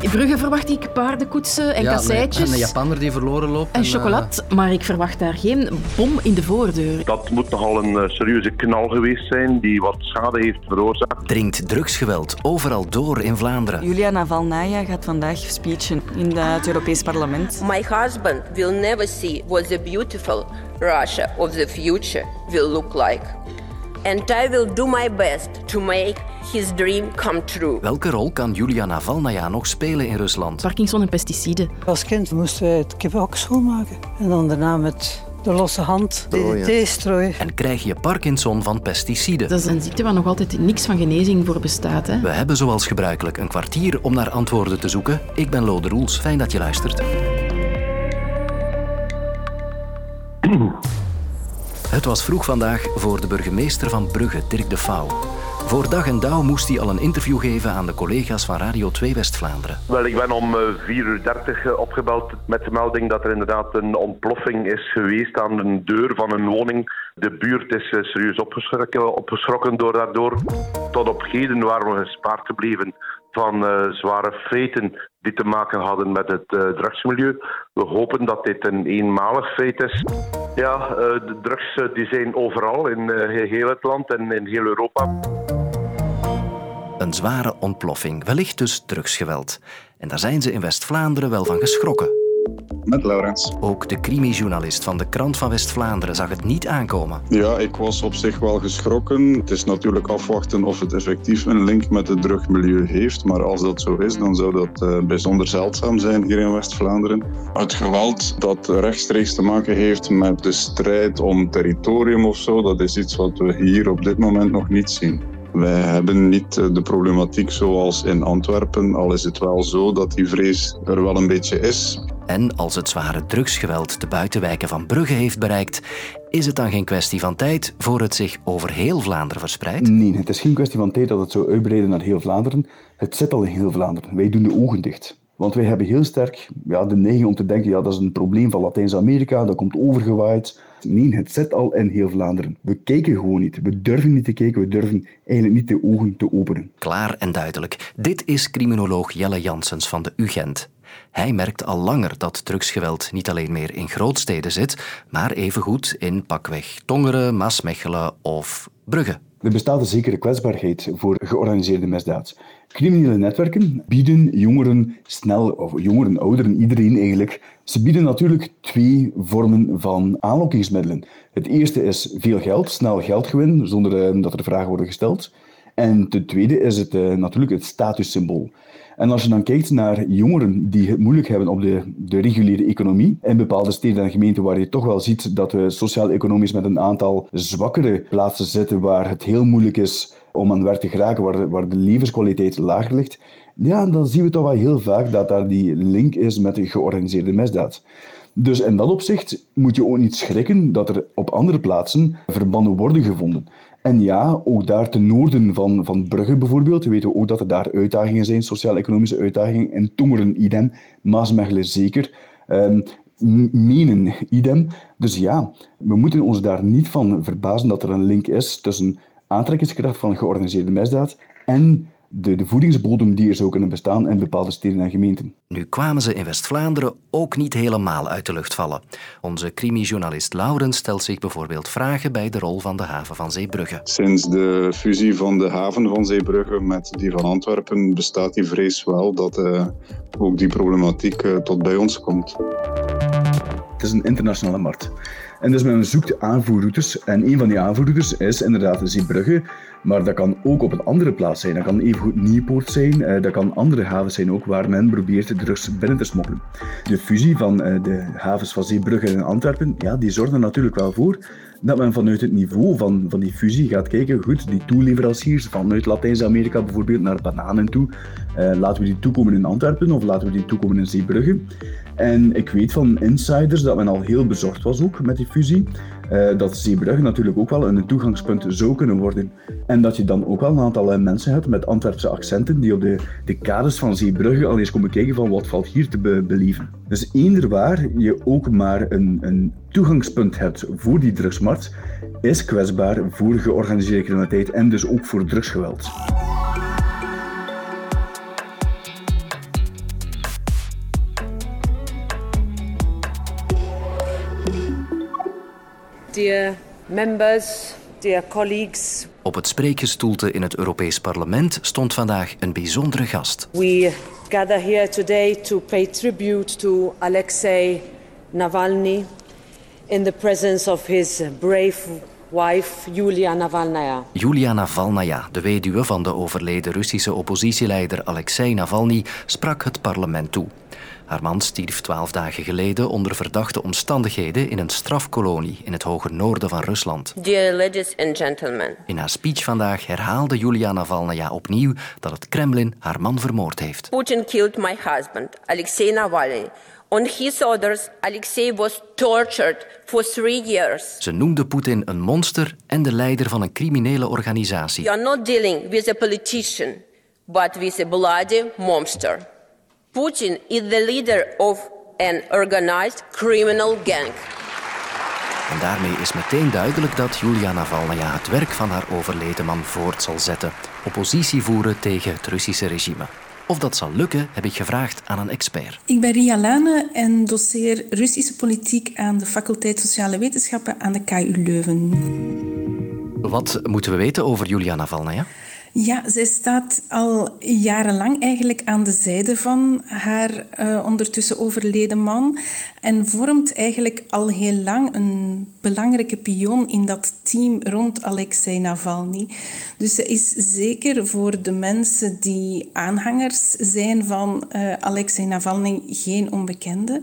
In Brugge verwacht ik paardenkoetsen en ja, kasseitjes. En een Japanner die verloren loopt. En eh, chocolade, maar ik verwacht daar geen bom in de voordeur. Dat moet nogal een eh, serieuze knal geweest zijn die wat schade heeft veroorzaakt. Dringt drugsgeweld overal door in Vlaanderen. Julia Navalnaya gaat vandaag speechen in de- het Europees Parlement. My husband will never see what the beautiful Russia of the future will look like. And I will do my best to make his dream come true. Welke rol kan Julia Navalnaya nog spelen in Rusland? Parkinson en pesticiden. Als kind moesten wij het kippenhok schoonmaken. En dan daarna met de losse hand DDT strooien. En krijg je Parkinson van pesticiden? Dat is een ziekte waar nog altijd niks van genezing voor bestaat. Hè? We hebben zoals gebruikelijk een kwartier om naar antwoorden te zoeken. Ik ben Lode Roels, fijn dat je luistert. Het was vroeg vandaag voor de burgemeester van Brugge, Dirk de Pauw. Voor dag en dauw moest hij al een interview geven aan de collega's van Radio 2 West-Vlaanderen. Wel, ik ben om eh, 4 uur 30 eh, opgebeld met de melding dat er inderdaad een ontploffing is geweest aan de deur van een woning. De buurt is eh, serieus opgeschrokken, opgeschrokken door daardoor. Tot op heden waren we gespaard gebleven van eh, zware feiten die te maken hadden met het eh, drugsmilieu. We hopen dat dit een eenmalig feit is. Ja, eh, de drugs eh, die zijn overal in eh, heel het land en in heel Europa. Een zware ontploffing, wellicht dus drugsgeweld. En daar zijn ze in West-Vlaanderen wel van geschrokken. Met Laurens. Ook de crimijournalist van de Krant van West-Vlaanderen zag het niet aankomen. Ja, ik was op zich wel geschrokken. Het is natuurlijk afwachten of het effectief een link met het drugmilieu heeft. Maar als dat zo is, dan zou dat eh, bijzonder zeldzaam zijn hier in West-Vlaanderen. Het geweld dat rechtstreeks te maken heeft met de strijd om territorium of zo, dat is iets wat we hier op dit moment nog niet zien. Wij hebben niet eh, de problematiek zoals in Antwerpen, al is het wel zo dat die vrees er wel een beetje is. En als het zware drugsgeweld de buitenwijken van Brugge heeft bereikt, is het dan geen kwestie van tijd voor het zich over heel Vlaanderen verspreidt? Nee, het is geen kwestie van tijd dat het zou uitbreiden naar heel Vlaanderen. Het zit al in heel Vlaanderen. Wij doen de ogen dicht. Want wij hebben heel sterk ja, de neiging om te denken, ja, dat is een probleem van Latijns-Amerika, dat komt overgewaaid. Nee, het zit al in heel Vlaanderen. We kijken gewoon niet. We durven niet te kijken, we durven eigenlijk niet de ogen te openen. Klaar en duidelijk. Dit is criminoloog Jelle Janssens van de UGent. Hij merkt al langer dat drugsgeweld niet alleen meer in grootsteden zit, maar evengoed in pakweg Tongeren, Maasmechelen of Brugge. Er bestaat een zekere kwetsbaarheid voor georganiseerde misdaad. Criminele netwerken bieden jongeren snel, of jongeren, ouderen, iedereen eigenlijk, ze bieden natuurlijk twee vormen van aanlokkingsmiddelen. Het eerste is veel geld, snel geldgewin, zonder eh, dat er vragen worden gesteld. En ten tweede is het eh, natuurlijk het statussymbool. En als je dan kijkt naar jongeren die het moeilijk hebben op de, de reguliere economie, in bepaalde steden en gemeenten waar je toch wel ziet dat we sociaal-economisch met een aantal zwakkere plaatsen zitten waar het heel moeilijk is om aan werk te geraken, waar de, waar de levenskwaliteit lager ligt, ja, dan zien we toch wel heel vaak dat daar die link is met de georganiseerde misdaad. Dus in dat opzicht moet je ook niet schrikken dat er op andere plaatsen verbanden worden gevonden. En ja, ook daar ten noorden van, van Brugge bijvoorbeeld, weten we ook dat er daar uitdagingen zijn, sociaal-economische uitdagingen. In Tongeren idem, Maasmechelen zeker. Um, Menen idem. Dus ja, we moeten ons daar niet van verbazen dat er een link is tussen aantrekkingskracht van georganiseerde misdaad en de, de voedingsbodem die er zou kunnen bestaan in bepaalde steden en gemeenten. Nu kwamen ze in West-Vlaanderen ook niet helemaal uit de lucht vallen. Onze crimijournalist Laurens stelt zich bijvoorbeeld vragen bij de rol van de haven van Zeebrugge. Sinds de fusie van de haven van Zeebrugge met die van Antwerpen bestaat die vrees wel dat uh, ook die problematiek uh, tot bij ons komt. Het is een internationale markt. En dus men zoekt aanvoerroutes. En een van die aanvoerroutes is inderdaad Zeebrugge. Maar dat kan ook op een andere plaats zijn. Dat kan evengoed Nieuwpoort zijn. Dat kan andere havens zijn ook waar men probeert drugs binnen te smokkelen. De fusie van de havens van Zeebrugge en Antwerpen, ja, die zorgt er natuurlijk wel voor dat men vanuit het niveau van, van die fusie gaat kijken, goed, die toeleveranciers vanuit Latijns-Amerika bijvoorbeeld naar bananen toe, uh, laten we die toekomen in Antwerpen of laten we die toekomen in Zeebrugge. En ik weet van insiders dat men al heel bezorgd was ook met die fusie. Uh, dat Zeebrugge natuurlijk ook wel een toegangspunt zou kunnen worden. En dat je dan ook wel een aantal uh, mensen hebt met Antwerpse accenten die op de, de kades van Zeebrugge al eens komen kijken van wat valt hier te be beleven. Dus eender waar je ook maar een, een toegangspunt hebt voor die drugsmarkt, is kwetsbaar voor georganiseerde criminaliteit en dus ook voor drugsgeweld. Dear members, dear colleagues. Op het spreekgestoelte in het Europees Parlement stond vandaag een bijzondere gast. We gather here today to pay tribute to Alexei Navalny in the presence of his brave wife Julia Navalnaya. Julia Navalnaya, de weduwe van de overleden Russische oppositieleider Alexei Navalny, sprak het parlement toe. Haar man stierf twaalf dagen geleden onder verdachte omstandigheden in een strafkolonie in het hoge noorden van Rusland. Dear ladies and gentlemen. In haar speech vandaag herhaalde Julia Navalnaya opnieuw dat het Kremlin haar man vermoord heeft. Putin killed my husband, Alexei Navalny. On his orders, Alexei was tortured for three years. Ze noemde Poetin een monster en de leider van een criminele organisatie. You are not dealing with a politician, but with a bloody monster. Putin is the leader of an organized criminal gang. En daarmee is meteen duidelijk dat Julia Navalnaya het werk van haar overleden man voort zal zetten. Oppositie voeren tegen het Russische regime. Of dat zal lukken, heb ik gevraagd aan een expert. Ik ben Ria Lane en doseer Russische politiek aan de faculteit Sociale Wetenschappen aan de KU Leuven. Wat moeten we weten over Julia Navalnaya? Ja, zij staat al jarenlang eigenlijk aan de zijde van haar uh, ondertussen overleden man en vormt eigenlijk al heel lang een belangrijke pion in dat team rond Alexei Navalny. Dus ze is zeker voor de mensen die aanhangers zijn van uh, Alexei Navalny geen onbekende.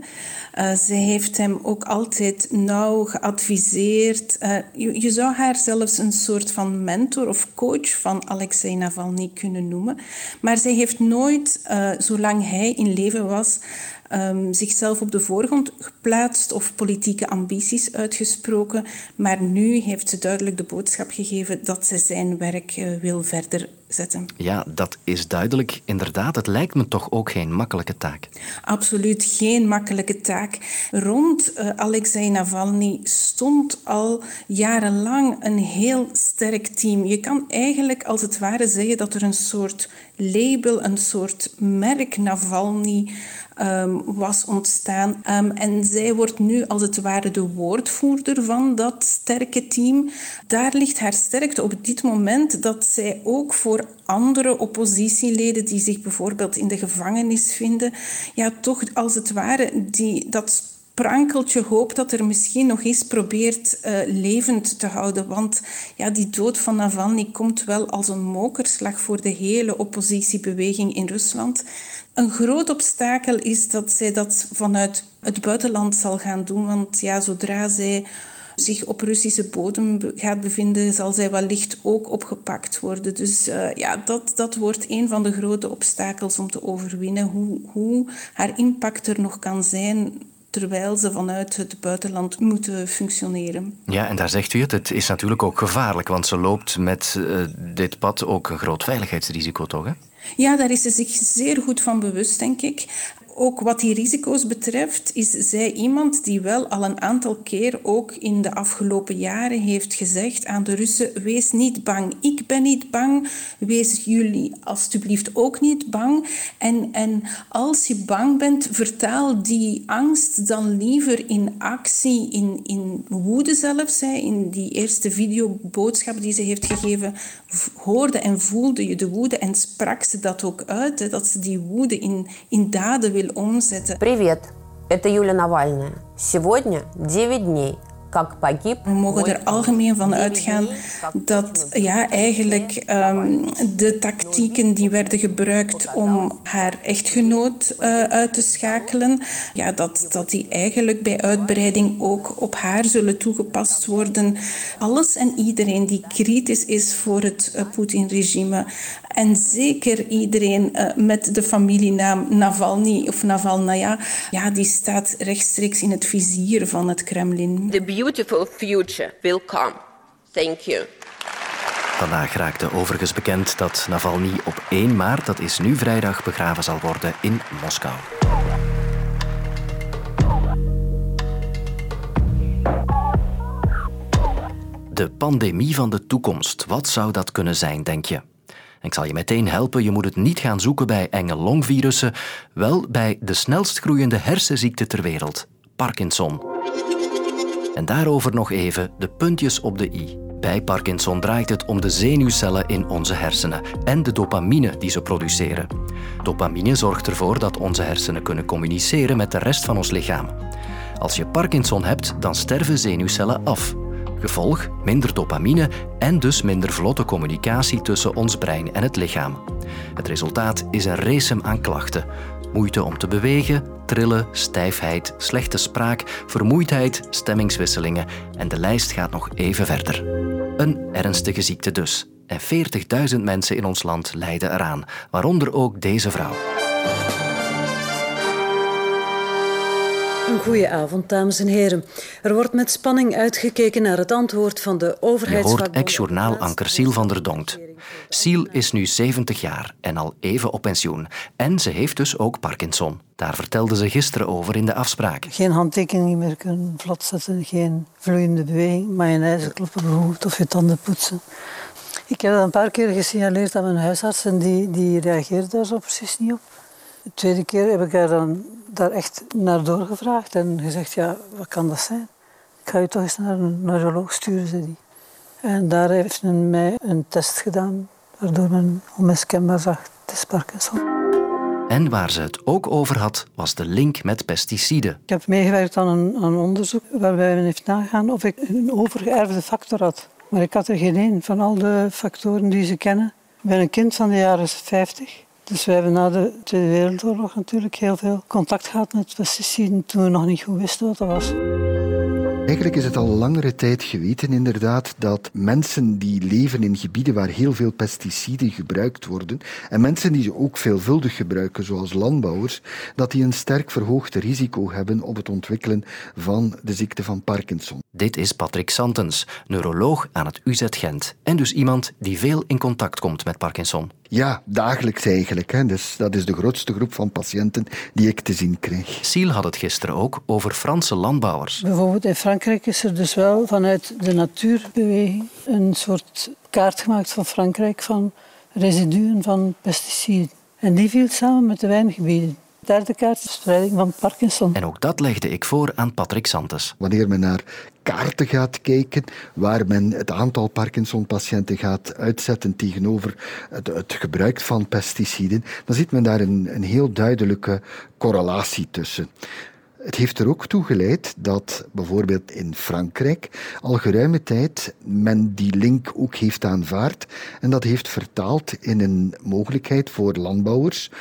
Uh, zij heeft hem ook altijd nauw geadviseerd. Je, je, zou haar zelfs een soort van mentor of coach van Alexei Navalny kunnen noemen. Maar zij heeft nooit, zolang hij in leven was, um, zichzelf op de voorgrond geplaatst of politieke ambities uitgesproken. Maar nu heeft ze duidelijk de boodschap gegeven dat ze zijn werk uh, wil verder zetten. Ja, dat is duidelijk. Inderdaad, het lijkt me toch ook geen makkelijke taak. Absoluut geen makkelijke taak. Rond uh, Alexei Navalny stond al jarenlang een heel sterk team. Je kan eigenlijk als het ware zeggen dat er een soort label, een soort merk Navalny um, was ontstaan. Um, en zij wordt nu als het ware de woordvoerder van dat sterke team. Daar ligt haar sterkte op dit moment dat zij ook voor andere oppositieleden die zich bijvoorbeeld in de gevangenis vinden, ja, toch als het ware die, dat prankeltje hoop dat er misschien nog eens probeert uh, levend te houden. Want ja, die dood van Navalny komt wel als een mokerslag voor de hele oppositiebeweging in Rusland. Een groot obstakel is dat zij dat vanuit het buitenland zal gaan doen. Want ja, zodra zij zich op Russische bodem gaat bevinden, zal zij wellicht ook opgepakt worden. Dus uh, ja, dat, dat wordt een van de grote obstakels om te overwinnen. Hoe, hoe haar impact er nog kan zijn terwijl ze vanuit het buitenland moeten functioneren. Ja, en daar zegt u het. Het is natuurlijk ook gevaarlijk, want ze loopt met uh, dit pad ook een groot veiligheidsrisico, toch? Hè? Ja, daar is ze zich zeer goed van bewust, denk ik ook wat die risico's betreft, is zij iemand die wel al een aantal keer ook in de afgelopen jaren heeft gezegd aan de Russen: wees niet bang. Ik ben niet bang. Wees jullie alstublieft ook niet bang. En, en als je bang bent, vertaal die angst dan liever in actie, in, in woede zelfs. In die eerste videoboodschap die ze heeft gegeven, hoorde en voelde je de woede en sprak ze dat ook uit. Dat ze die woede in, in daden wil omzetten. Привет, это Юля Навальная. Сегодня 9 дней we mogen er algemeen van uitgaan dat ja, eigenlijk um, de tactieken die werden gebruikt om haar echtgenoot uh, uit te schakelen, ja, dat, dat die eigenlijk bij uitbreiding ook op haar zullen toegepast worden. Alles en iedereen die kritisch is voor het uh, Poetin-regime en zeker iedereen uh, met de familienaam Navalny of Navalnaya, ja, die staat rechtstreeks in het vizier van het Kremlin beautiful future will come. Thank you. Vandaag raakte overigens bekend dat Navalny op 1 maart, dat is nu vrijdag, begraven zal worden in Moskou. De pandemie van de toekomst, wat zou dat kunnen zijn, denk je? Ik zal je meteen helpen, je moet het niet gaan zoeken bij enge longvirussen, wel bij de snelst groeiende hersenziekte ter wereld, Parkinson. En daarover nog even de puntjes op de i. Bij Parkinson draait het om de zenuwcellen in onze hersenen en de dopamine die ze produceren. Dopamine zorgt ervoor dat onze hersenen kunnen communiceren met de rest van ons lichaam. Als je Parkinson hebt, dan sterven zenuwcellen af. Gevolg minder dopamine en dus minder vlotte communicatie tussen ons brein en het lichaam. Het resultaat is een racem aan klachten. Moeite om te bewegen, trillen, stijfheid, slechte spraak, vermoeidheid, stemmingswisselingen en de lijst gaat nog even verder. Een ernstige ziekte dus. En 40.000 mensen in ons land lijden eraan, waaronder ook deze vrouw. Een goede avond, dames en heren. Er wordt met spanning uitgekeken naar het antwoord van de overheid. Je hoort ex-journaalanker Siel van der Donkt. Siel is nu 70 jaar en al even op pensioen. En ze heeft dus ook Parkinson. Daar vertelde ze gisteren over in de afspraak. Geen handtekening meer kunnen vlot zetten, geen vloeiende beweging, mayonaise kloppen bijvoorbeeld of je tanden poetsen. Ik heb dat een paar keer gesignaleerd aan mijn huisarts en die, die reageerde daar zo precies niet op. De tweede keer heb ik haar dan daar echt naar doorgevraagd en gezegd, ja, wat kan dat zijn? Ik ga je toch eens naar een neuroloog sturen, zei die. En daar heeft men mij een test gedaan, waardoor men onmiskenbaar zag, het is Parkinson. En waar ze het ook over had, was de link met pesticiden. Ik heb meegewerkt aan een, aan een onderzoek waarbij men heeft nagaan of ik een overgeërfde factor had. Maar ik had er geen één van al de factoren die ze kennen. Ik ben een kind van de jaren 50. Dus we hebben na de Tweede Wereldoorlog natuurlijk heel veel contact gehad met pesticiden toen we nog niet goed wisten wat dat was. Eigenlijk is het al langere tijd geweten inderdaad dat mensen die leven in gebieden waar heel veel pesticiden gebruikt worden en mensen die ze ook veelvuldig gebruiken, zoals landbouwers, dat die een sterk verhoogd risico hebben op het ontwikkelen van de ziekte van Parkinson. Dit is Patrick Santens, neuroloog aan het UZ Gent en dus iemand die veel in contact komt met Parkinson. Ja, dagelijks eigenlijk. Hè. Dus dat is de grootste groep van patiënten die ik te zien krijg. Siel had het gisteren ook over Franse landbouwers. Bijvoorbeeld in Frankrijk is er dus wel vanuit de natuurbeweging een soort kaart gemaakt van Frankrijk van residuen van pesticiden. En die viel samen met de wijngebieden. Derde kaart is spreiding van Parkinson. En ook dat legde ik voor aan Patrick Santes. Wanneer men naar kaarten gaat kijken, waar men het aantal Parkinson-patiënten gaat uitzetten tegenover het, het, gebruik van pesticiden, dan ziet men daar een, een heel duidelijke correlatie tussen. Het heeft er ook toe geleid dat bijvoorbeeld in Frankrijk al geruime tijd men die link ook heeft aanvaard en dat heeft vertaald in een mogelijkheid voor landbouwers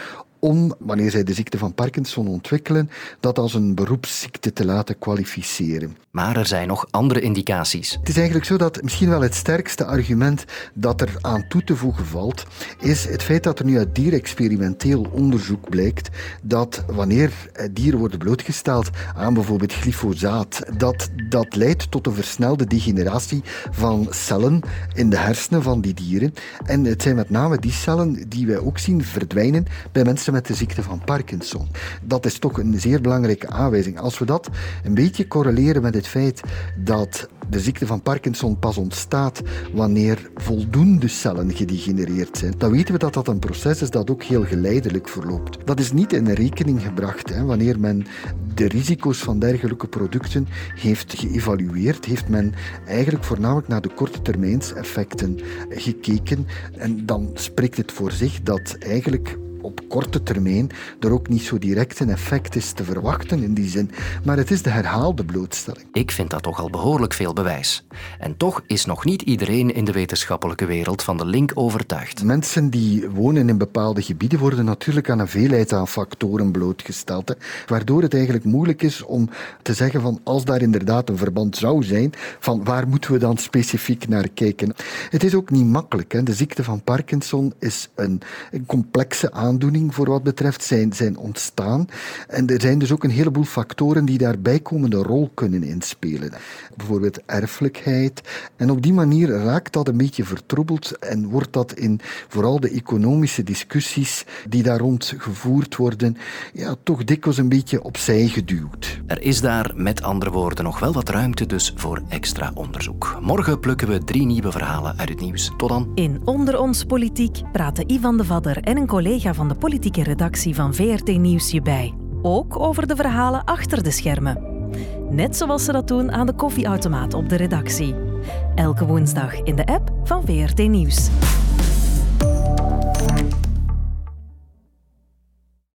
om, wanneer zij de ziekte van Parkinson ontwikkelen, dat als een beroepsziekte te laten kwalificeren. Maar er zijn nog andere indicaties. Het is eigenlijk zo dat misschien wel het sterkste argument dat er aan toe te voegen valt, is het feit dat er nu uit dierexperimenteel onderzoek blijkt dat wanneer dieren worden blootgesteld aan bijvoorbeeld glyfosaat, dat dat leidt tot een versnelde degeneratie van cellen in de hersenen van die dieren. En het zijn met name die cellen die wij ook zien verdwijnen bij mensen met de ziekte van Parkinson. Dat is toch een zeer belangrijke aanwijzing. Als we dat een beetje correleren met het feit dat de ziekte van Parkinson pas ontstaat wanneer voldoende cellen gedegenereerd zijn, dan weten we dat dat een proces is dat ook heel geleidelijk verloopt. Dat is niet in rekening gebracht hè. wanneer men de risico's van dergelijke producten heeft geëvalueerd, heeft men eigenlijk voornamelijk naar de korte termijnseffecten gekeken en dan spreekt het voor zich dat eigenlijk op korte termijn er ook niet zo direct een effect is te verwachten in die zin. Maar het is de herhaalde blootstelling. Ik vind dat toch al behoorlijk veel bewijs. En toch is nog niet iedereen in de wetenschappelijke wereld van de link overtuigd. Mensen die wonen in bepaalde gebieden worden natuurlijk aan een veelheid aan factoren blootgesteld. Hè, waardoor het eigenlijk moeilijk is om te zeggen van als daar inderdaad een verband zou zijn, van waar moeten we dan specifiek naar kijken. Het is ook niet makkelijk. Hè. De ziekte van Parkinson is een, een complexe aandoening aandoening voor wat betreft zijn, zijn ontstaan. En er zijn dus ook een heleboel factoren die daar bijkomende rol kunnen inspelen. Bijvoorbeeld erfelijkheid. En op die manier raakt dat een beetje vertroebeld en wordt dat in vooral de economische discussies die daar rond gevoerd worden, ja, toch dikwijls een beetje opzij geduwd. Er is daar met andere woorden nog wel wat ruimte dus voor extra onderzoek. Morgen plukken we drie nieuwe verhalen uit het nieuws. Tot dan. In Onder ons Politiek praten Ivan de Vadder en een collega van de politieke redactie van VRT Nieuws je bij. Ook over de verhalen achter de schermen. net zoals ze dat doen aan de koffieautomaat op de redactie. Elke woensdag in de app van VRT Nieuws.